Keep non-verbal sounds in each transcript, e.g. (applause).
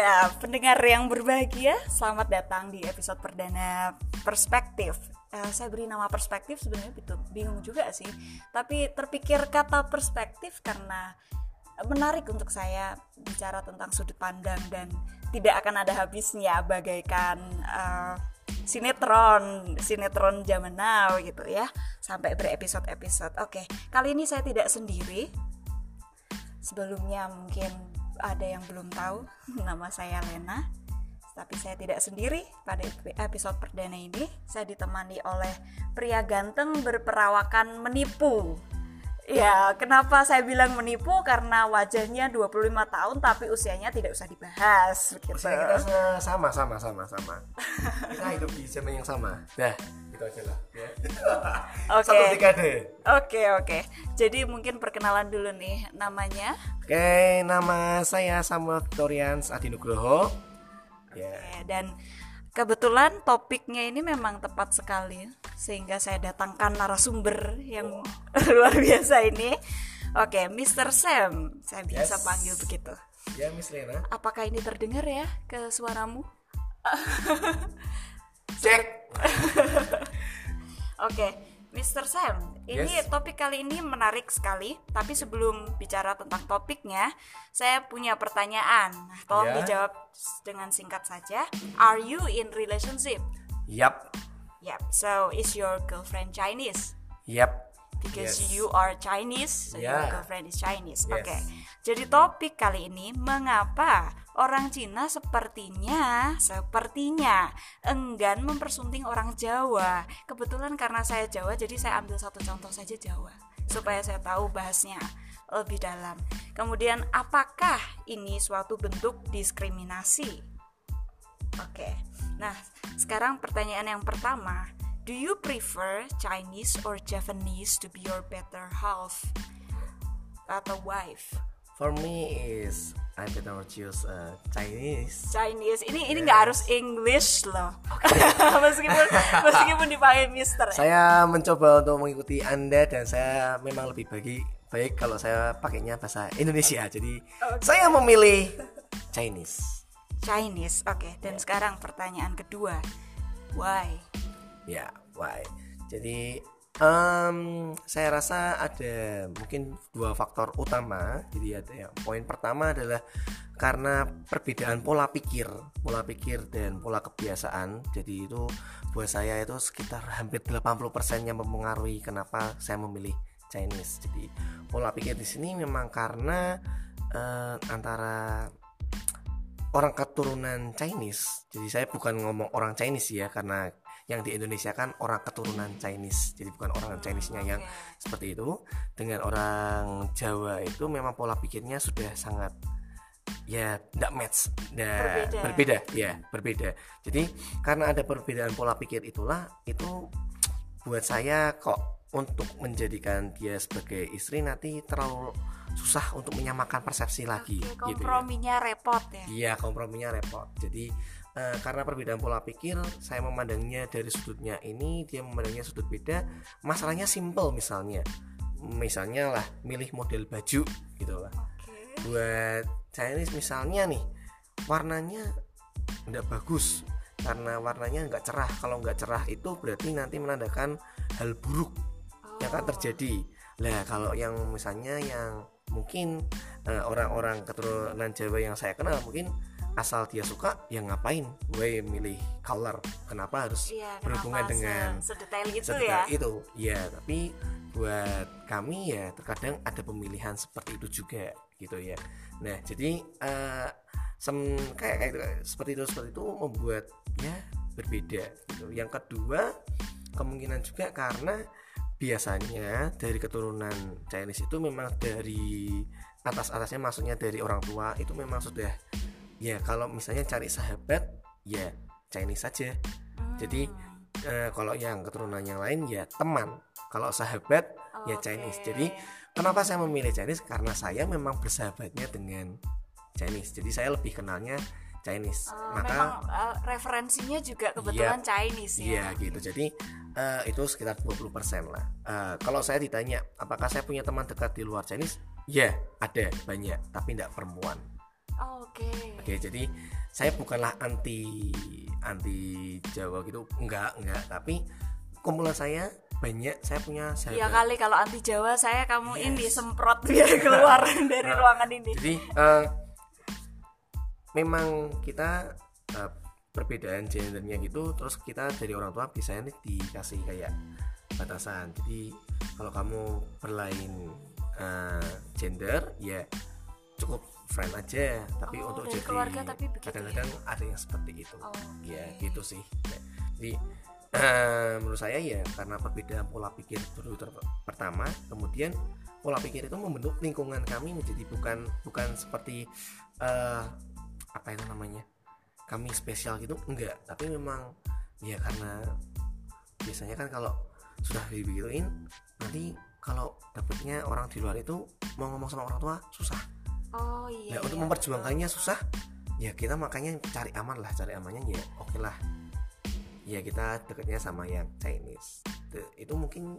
Ya, pendengar yang berbahagia, selamat datang di episode perdana Perspektif. Eh, saya beri nama perspektif sebenarnya betul bingung juga sih, tapi terpikir kata perspektif karena menarik untuk saya bicara tentang sudut pandang dan tidak akan ada habisnya bagaikan uh, sinetron sinetron zaman now gitu ya sampai berepisode-episode. Oke, kali ini saya tidak sendiri. Sebelumnya mungkin ada yang belum tahu, (laughs) nama saya Lena. Tapi saya tidak sendiri pada episode perdana ini. Saya ditemani oleh pria ganteng berperawakan menipu. Ya, kenapa saya bilang menipu? Karena wajahnya 25 tahun tapi usianya tidak usah dibahas gitu. Usia kita sama sama sama sama. kita hidup di zaman yang sama. Nah, itu aja lah ya. (laughs) Oke. Okay. Oke, okay, oke. Okay. Jadi mungkin perkenalan dulu nih namanya. Oke, okay, nama saya Samuel Victorians Adinugroho. Ya. Okay, dan Kebetulan topiknya ini memang tepat sekali sehingga saya datangkan narasumber yang (laughs) luar biasa ini. Oke, Mr. Sam, saya bisa yes. panggil begitu. Ya, Miss Lena. Apakah ini terdengar ya ke suaramu? (laughs) Cek. Oke. Mr. Sam, ini yes. topik kali ini menarik sekali. Tapi sebelum bicara tentang topiknya, saya punya pertanyaan. Nah, tolong yeah. dijawab dengan singkat saja. Are you in relationship? Yap. Yep. So, is your girlfriend Chinese? Yap because yes. you are Chinese, so yeah. your girlfriend is Chinese. Yes. Oke. Okay. Jadi topik kali ini mengapa orang Cina sepertinya sepertinya enggan mempersunting orang Jawa. Kebetulan karena saya Jawa jadi saya ambil satu contoh saja Jawa supaya saya tahu bahasnya lebih dalam. Kemudian apakah ini suatu bentuk diskriminasi? Oke. Nah, sekarang pertanyaan yang pertama, Do you prefer Chinese or Japanese to be your better half atau wife? For me is I better choose uh, Chinese. Chinese. Ini ini nggak harus English loh. Okay. (laughs) meskipun meskipun dipakai Mister. Saya mencoba untuk mengikuti Anda dan saya memang lebih bagi baik kalau saya pakainya bahasa Indonesia. Jadi okay. saya memilih Chinese. Chinese. Oke. Okay. Dan yeah. sekarang pertanyaan kedua. Why? Ya, why? Jadi um, saya rasa ada mungkin dua faktor utama. Jadi ada yang poin pertama adalah karena perbedaan pola pikir, pola pikir dan pola kebiasaan. Jadi itu buat saya itu sekitar (laughs) hampir 80% yang mempengaruhi kenapa saya memilih Chinese. Jadi pola pikir di sini memang karena uh, antara orang keturunan Chinese. Jadi saya bukan ngomong orang Chinese ya karena yang di Indonesia kan orang keturunan Chinese. Jadi bukan orang Chinese-nya yang seperti itu. Dengan orang Jawa itu memang pola pikirnya sudah sangat ya tidak match. Dan berbeda. berbeda. Ya berbeda. Jadi karena ada perbedaan pola pikir itulah itu buat saya kok untuk menjadikan dia sebagai istri nanti terlalu susah untuk menyamakan persepsi lagi Oke, komprominya gitu ya. repot ya. Iya komprominya repot. Jadi uh, karena perbedaan pola pikir saya memandangnya dari sudutnya ini dia memandangnya sudut beda. Masalahnya simple misalnya. Misalnya lah milih model baju gitu lah. Okay. buat Chinese misalnya nih warnanya tidak bagus. Karena warnanya nggak cerah. Kalau nggak cerah itu berarti nanti menandakan hal buruk oh. yang akan terjadi. Lah kalau yang misalnya yang mungkin eh, orang-orang uh, keturunan Jawa yang saya kenal mungkin asal dia suka ya ngapain gue milih color? Kenapa harus iya, berhubungan kenapa dengan sedetail itu sedetail ya? itu? Ya tapi buat kami ya terkadang ada pemilihan seperti itu juga gitu ya. Nah jadi uh, sem kayak kayak gitu, seperti itu seperti itu membuat ya berbeda gitu. Yang kedua kemungkinan juga karena biasanya dari keturunan Chinese itu memang dari atas atasnya maksudnya dari orang tua itu memang sudah ya kalau misalnya cari sahabat ya Chinese saja hmm. jadi uh, kalau yang keturunan yang lain ya teman. Kalau sahabat oh, ya Chinese. Jadi kenapa saya memilih Chinese? Karena saya memang bersahabatnya dengan Chinese. Jadi saya lebih kenalnya Chinese. Uh, maka memang, uh, referensinya juga kebetulan ya, Chinese ya. Iya gitu. Jadi uh, itu sekitar 20% lah. Uh, kalau saya ditanya apakah saya punya teman dekat di luar Chinese? Ya ada banyak. Tapi tidak perempuan Oh, Oke. Oke, jadi saya bukanlah anti anti Jawa gitu, enggak, enggak, tapi kumpulan saya banyak, saya punya sahabat. Ya kali kalau anti Jawa saya kamu Yes. ini semprot biar (laughs) keluar dari Nah, ruangan ini. Jadi eh, memang kita eh, perbedaan gendernya gitu, terus kita dari orang tua biasanya nih dikasih kayak batasan. Jadi kalau kamu berlain eh, gender, ya cukup friend aja. Tapi Oh, untuk jadi keluarga tapi ya? kadang-kadang ada yang seperti itu. Oh, Oke. Ya gitu sih. Ya, Jadi eh, menurut saya ya karena perbedaan pola pikir dulu ter- pertama, kemudian pola pikir itu membentuk lingkungan kami menjadi bukan bukan seperti eh, apa itu namanya kami spesial gitu enggak tapi memang ya karena biasanya kan kalau sudah dibegituin nanti kalau dapetnya orang di luar itu mau ngomong sama orang tua susah Oh iya. Nah, untuk iya, memperjuangkannya susah, ya kita makanya cari aman lah, cari amannya ya oke lah. Ya kita deketnya sama yang Chinese. Itu mungkin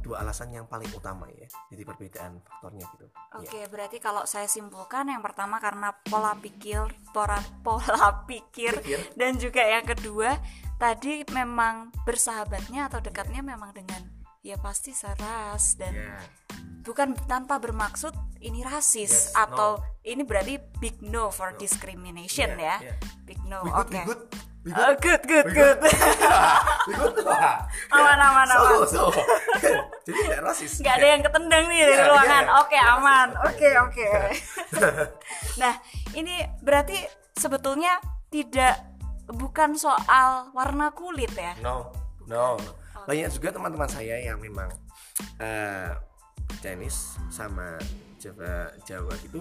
dua alasan yang paling utama ya. Jadi perbedaan faktornya gitu. Ya. Oke, berarti kalau saya simpulkan yang pertama karena pola pikir, pola pola (laughs) pikir Pikir. dan juga yang kedua tadi memang bersahabatnya atau dekatnya memang dengan ya pasti seras dan Ya. bukan tanpa bermaksud ini rasis Yes, atau ini berarti big no for discrimination Ya, ya. ya. Big no. Oke. good, we good, we Oh, good, good, good. Good. Aman, (laughs) (laughs) aman, aman. So, so. (laughs) Jadi tidak rasis. nggak ada yang ketendang nih dari Ya, ruangan. ya. Oke, aman. Oke, oke. nah, ini berarti sebetulnya tidak bukan soal warna kulit ya. No, no. Banyak juga teman-teman saya yang memang eh, Chinese sama Jawa Jawa gitu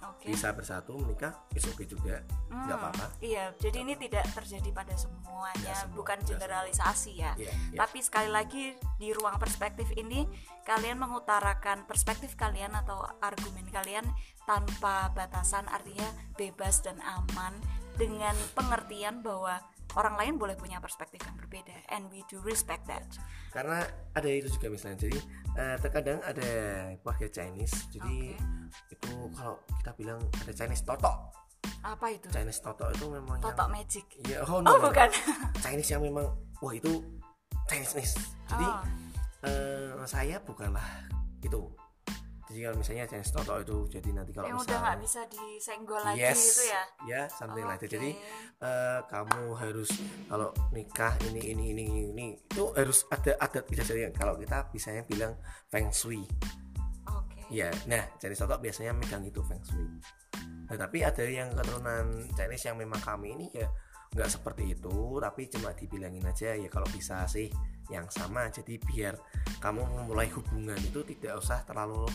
Oke. bisa bersatu menikah is oke juga nggak Hmm, apa-apa Iya, jadi ini tidak terjadi pada semuanya, semua, bukan generalisasi ya. Iya, iya. Tapi sekali lagi di ruang perspektif ini kalian mengutarakan perspektif kalian atau argumen kalian tanpa batasan, artinya bebas dan aman dengan pengertian bahwa orang lain boleh punya perspektif yang berbeda and we do respect that. karena ada itu juga misalnya jadi eh, terkadang ada keluarga Chinese jadi itu kalau kita bilang ada Chinese Toto Apa itu? Chinese Toto itu memang Totok yang magic. ya oh, Oh, no, no. bukan. (laughs) Chinese yang memang wah itu Chinese jadi Oh. eh, saya bukanlah itu jadi kalau misalnya Chinese Toto itu jadi nanti kalau yang misal udah nggak bisa disenggol lagi yes gitu ya. ya something like that jadi eh, kamu harus kalau nikah ini ini ini ini, itu harus ada adat istiadatnya kalau kita biasanya bilang feng shui. Oke. ya nah Chinese Toto biasanya megang itu feng shui. Nah, tapi ada yang keturunan Chinese yang memang kami ini ya nggak seperti itu tapi cuma dibilangin aja ya kalau bisa sih yang sama jadi biar kamu memulai hubungan itu tidak usah terlalu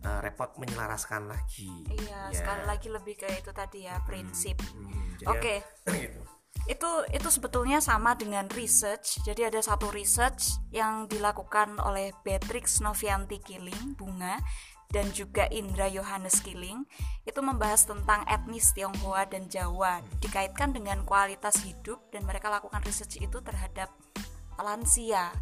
eh, repot menyelaraskan lagi Iya, Ya. sekali lagi lebih ke itu tadi ya prinsip. Hmm, Oke. ya, (clears throat) gitu. Itu itu sebetulnya sama dengan research. Jadi ada satu research yang dilakukan oleh Beatrix Novianti Killing, Bunga dan juga Indra Yohanes Killing itu membahas tentang etnis Tionghoa dan Jawa dikaitkan dengan kualitas hidup dan mereka lakukan research itu terhadap lansia.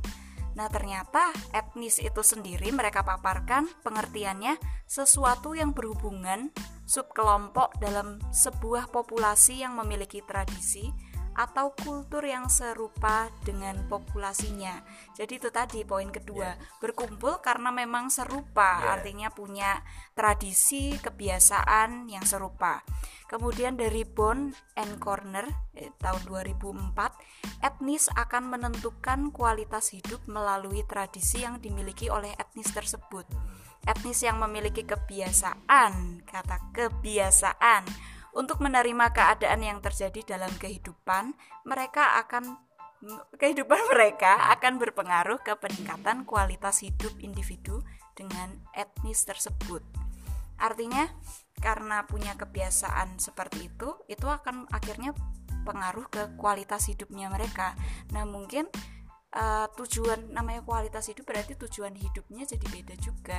Nah, ternyata etnis itu sendiri mereka paparkan pengertiannya sesuatu yang berhubungan subkelompok dalam sebuah populasi yang memiliki tradisi atau kultur yang serupa dengan populasinya. Jadi itu tadi poin kedua, berkumpul karena memang serupa, Yeah. artinya punya tradisi, kebiasaan yang serupa. Kemudian dari Bond and Corner eh, tahun 2004, etnis akan menentukan kualitas hidup melalui tradisi yang dimiliki oleh etnis tersebut. Etnis yang memiliki kebiasaan, kata kebiasaan untuk menerima keadaan yang terjadi dalam kehidupan, mereka akan kehidupan (laughs) mereka akan berpengaruh ke peningkatan kualitas hidup individu dengan etnis tersebut. Artinya, karena punya kebiasaan seperti itu, itu akan akhirnya pengaruh ke kualitas hidupnya mereka. Nah, mungkin eh, tujuan namanya kualitas hidup berarti tujuan hidupnya jadi beda juga.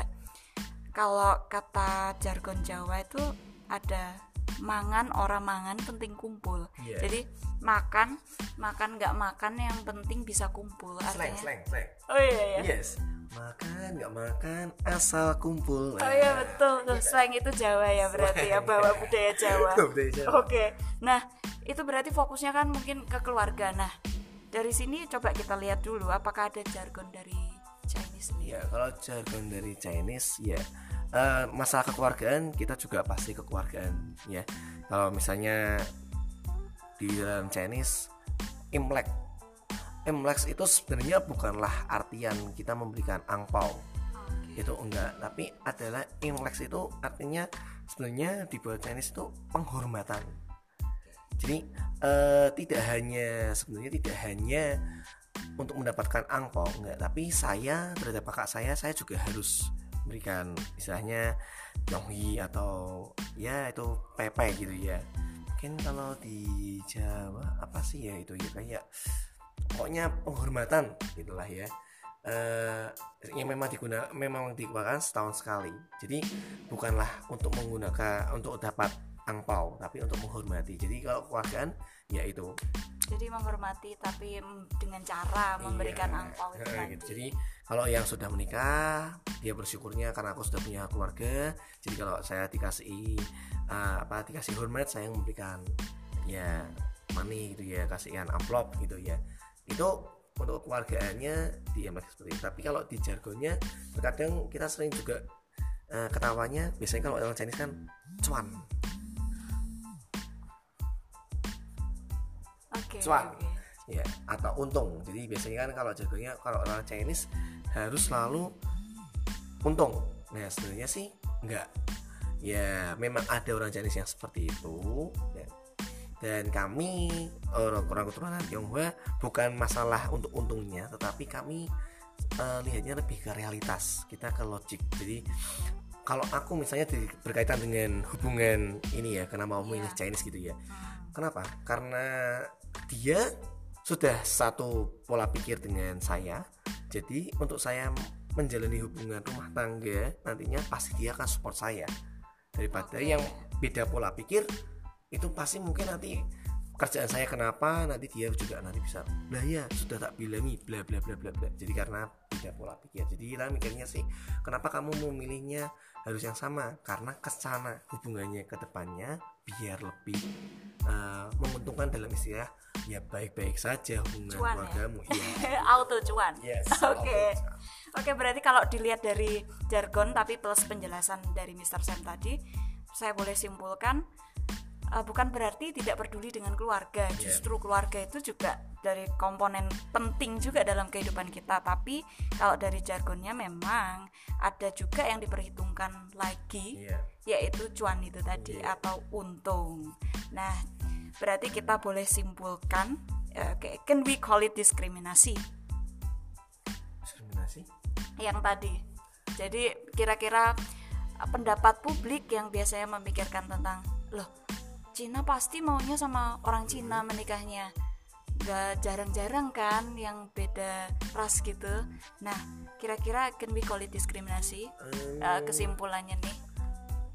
Kalau kata jargon Jawa itu ada mangan orang mangan penting kumpul. Iya. jadi makan makan nggak makan yang penting bisa kumpul slang artinya. slang slang. Oh iya iya. Yes. Makan nggak makan asal kumpul. Oh iya betul, tuh slang itu Jawa ya berarti ya bawa budaya Jawa. (laughs) Budaya Jawa. Oke, nah itu berarti fokusnya kan mungkin ke keluarga. Nah dari sini coba kita lihat dulu apakah ada jargon dari Chinese sendiri. ya kalau jargon dari Chinese ya eh, masalah kekeluargaan kita juga pasti kekeluargaan ya. Kalau misalnya di dalam Chinese Imlek. Imlek itu sebenarnya bukanlah artian kita memberikan angpau itu enggak tapi adalah Imlek itu artinya sebenarnya di bahasa Chinese itu penghormatan. Jadi eh, tidak hanya sebenarnya tidak hanya untuk mendapatkan angpau enggak. Tapi saya terhadap kakak saya saya juga harus memberikan istilahnya yonghi atau ya itu pepe gitu ya. Mungkin kalau di Jawa apa sih ya itu ya? Kayak pokoknya penghormatan gitulah ya. Eh yang memang digunakan memang digunakan setahun sekali. Jadi bukanlah untuk menggunakan untuk dapat angpau tapi untuk menghormati. Jadi kalau keluargaan ya itu Jadi menghormati tapi dengan cara memberikan Iya, angpau itu gitu. Jadi kalau yang sudah menikah, dia bersyukurnya karena aku sudah punya keluarga. Jadi kalau saya dikasih eh, apa dikasih hormat, saya memberikan ya money gitu ya, kasihkan amplop gitu ya. Itu untuk keluargaannya di MLX seperti itu. Tapi kalau di jargonnya terkadang kita sering juga eh, ketawanya biasanya kalau orang Chinese kan cuan. Oke. Cuan. oke. ya atau untung jadi biasanya kan kalau jargonnya kalau orang Chinese harus selalu untung nah sebenarnya sih enggak ya memang ada orang Chinese yang seperti itu ya. dan kami orang-orang keturunan Tionghoa bukan masalah untuk untungnya tetapi kami eh, lihatnya lebih ke realitas kita ke logik jadi kalau aku misalnya di- berkaitan dengan hubungan ini ya karena mau milih Iya. Chinese gitu ya. Kenapa? Karena dia sudah satu pola pikir dengan saya. Jadi untuk saya menjalani hubungan rumah tangga nantinya pasti dia akan support saya. Daripada yang beda pola pikir itu pasti mungkin nanti kerjaan saya kenapa nanti dia juga nanti bisa lah ya sudah tak bilangi bla bla bla bla bla jadi karena beda pola pikir jadi kita mikirnya sih kenapa kamu memilihnya harus yang sama karena ke sana hubungannya ke depannya biar lebih eh, menguntungkan dalam istilah ya baik-baik saja hubungan Cuan ya? keluargamu iya (laughs) Auto cuan. yes (laughs) Oke. Oke, berarti kalau dilihat dari jargon tapi plus penjelasan dari Mr. Sam tadi, saya boleh simpulkan eh, bukan berarti tidak peduli dengan keluarga. Iya. Justru keluarga itu juga dari komponen penting juga dalam kehidupan kita. Tapi kalau dari jargonnya memang ada juga yang diperhitungkan lagi iya yaitu cuan itu tadi Iya. atau untung. Nah, berarti kita boleh simpulkan eh, oke, can we call it diskriminasi? diskriminasi yang tadi. Jadi kira-kira uh, pendapat publik yang biasanya memikirkan tentang loh Cina pasti maunya sama orang Cina menikahnya. Gak jarang-jarang kan yang beda ras gitu. Nah, kira-kira can we call it diskriminasi? Em, Uh, kesimpulannya nih.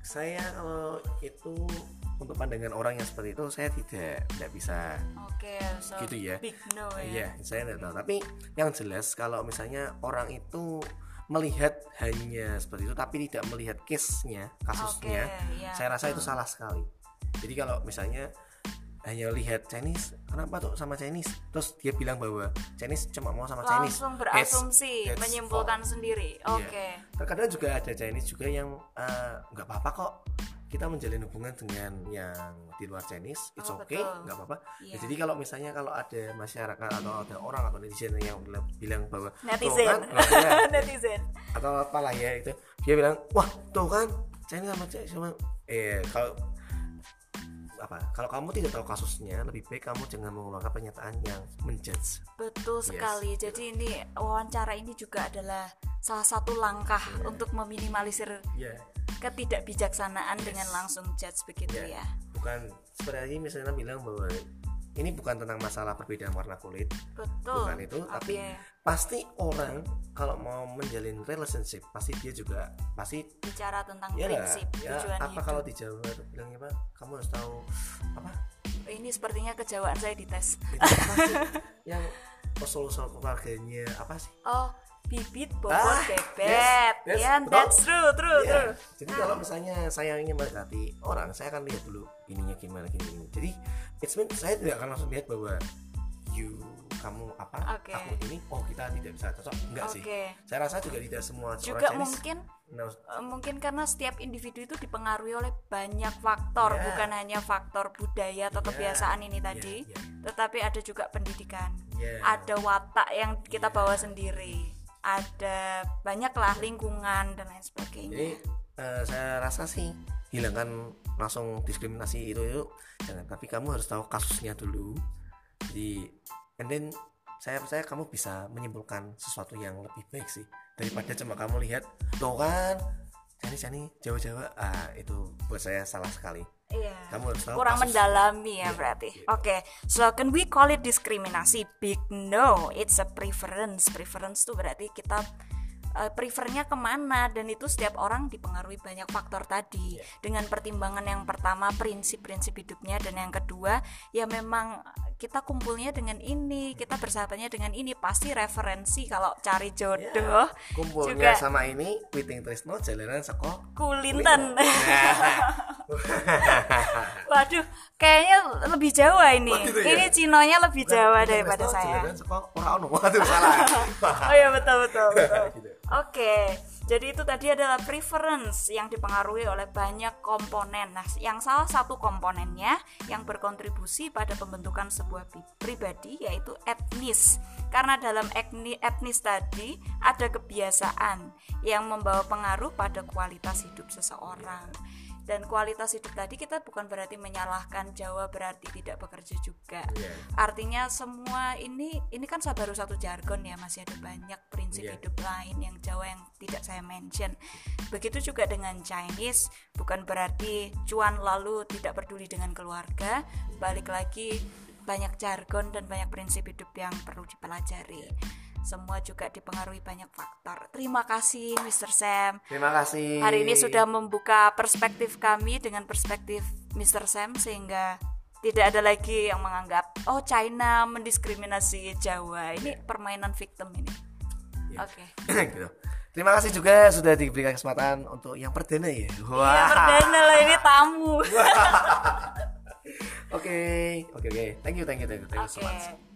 saya kalau itu untuk pandangan orang yang seperti itu saya tidak tidak bisa Oke, so Gitu ya. big no ya. Iya, saya tidak tahu. Tapi yang jelas kalau misalnya orang itu melihat hanya seperti itu, tapi tidak melihat case-nya, kasusnya, Oke, iya. saya rasa itu salah sekali. Jadi kalau misalnya hanya lihat Chinese, kenapa tuh sama Chinese? Terus dia bilang bahwa Chinese cuma mau sama Chinese. Langsung berasumsi, that's menyimpulkan false. sendiri. Iya. Oke. Terkadang juga ada Chinese juga yang eh, nggak apa-apa kok kita menjalin hubungan dengan yang di luar Chinese, it's Oh, okay, nggak apa-apa. Iya. Ya, jadi kalau misalnya kalau ada masyarakat atau ada orang atau netizen yang bilang- bahwa "Tuh Netizen. kan," (laughs) nah, (laughs) Netizen. atau apalah ya itu, dia bilang wah tuh kan Chinese sama Chinese eh kalau apa kalau kamu tidak tahu kasusnya lebih baik kamu jangan mengeluarkan pernyataan yang menjudge Betul Yes, sekali. Jadi ini wawancara ini juga adalah salah satu langkah Iya. untuk meminimalisir ya ketidakbijaksanaan dengan langsung judge begitu Iya. ya. bukan seperti misalnya bilang bahwa ini bukan tentang masalah perbedaan warna kulit. Betul. Bukan itu tapi Oke. pasti orang kalau mau menjalin relationship pasti dia juga pasti bicara tentang ya prinsip ya tujuan apa hidup. kalau di Jawa bilangnya apa? Kamu harus tahu apa? Ini sepertinya kejawaan saya dites itu apa sih (laughs) yang usul usul keluarganya apa sih oh bibit bobot Ah, bebet yes, yes, betul. that's true true Iya. true Jadi kalau misalnya saya ingin mendekati orang, saya akan lihat dulu ininya gimana gini gini. Jadi it's mean saya tidak akan langsung lihat bahwa you kamu apa, Oke. aku ini, oh kita tidak bisa cocok, enggak sih. Oke. Saya rasa juga tidak semua juga Chinese- mungkin No, eh, mungkin karena setiap individu itu dipengaruhi oleh banyak faktor Ya. bukan hanya faktor budaya atau Ya. kebiasaan ini tadi ya. tetapi ada juga pendidikan Ya. ada watak yang kita Ya. bawa sendiri ada banyaklah lingkungan dan lain sebagainya Jadi eh, saya rasa sih hilangkan langsung diskriminasi itu itu jangan. Tapi kamu harus tahu kasusnya dulu. Jadi and then saya percaya kamu bisa menyimpulkan sesuatu yang lebih baik sih daripada cuma kamu lihat tuh kan Jani Jani Jawa Jawa ah itu buat saya salah sekali. Iya. Kamu harus tahu kurang mendalami ya Iya, berarti. iya. Oke, so can we call it diskriminasi? Big no, it's a preference. Preference tuh berarti kita uh, prefernya ke mana dan itu setiap orang dipengaruhi banyak faktor tadi. Iya. Dengan pertimbangan yang pertama prinsip-prinsip hidupnya dan yang kedua ya memang kita kumpulnya dengan ini, kita bersahabatnya dengan ini pasti referensi kalau cari jodoh Kumpulnya juga sama ini Witing Trisno jalanan seko kulinten. (laughs) Waduh, kayaknya lebih Jawa ini. Gitu ya? Ini Cinonya lebih Jawa daripada saya. jalanan seko ora ono. (laughs) Waduh salah. (laughs) Oh iya betul betul betul. Gitu. Oke, jadi itu tadi adalah preference yang dipengaruhi oleh banyak komponen. Nah, yang salah satu komponennya yang berkontribusi pada pembentukan sebuah pribadi yaitu etnis. Karena dalam etni- etnis tadi ada kebiasaan yang membawa pengaruh pada kualitas hidup seseorang. Dan kualitas hidup tadi kita bukan berarti menyalahkan Jawa berarti tidak bekerja juga. Iya. Artinya semua ini ini kan baru satu jargon ya masih ada banyak prinsip Iya. hidup lain yang Jawa yang tidak saya mention. Begitu juga dengan Chinese, bukan berarti cuan lalu tidak peduli dengan keluarga. Balik lagi banyak jargon dan banyak prinsip hidup yang perlu dipelajari. Semua juga dipengaruhi banyak faktor. Terima kasih Mr. Sam. Terima kasih. Hari ini sudah membuka perspektif kami dengan perspektif Mr. Sam sehingga tidak ada lagi yang menganggap oh China mendiskriminasi Jawa. Ini permainan victim ini. Iya. Oke. (clears throat) gitu. Terima kasih juga sudah diberikan kesempatan untuk yang perdana ya. Wah. perdana lah ini tamu. (laughs) Oke, oke, oke. Thank you, thank you, thank you, thank you so Oke. much.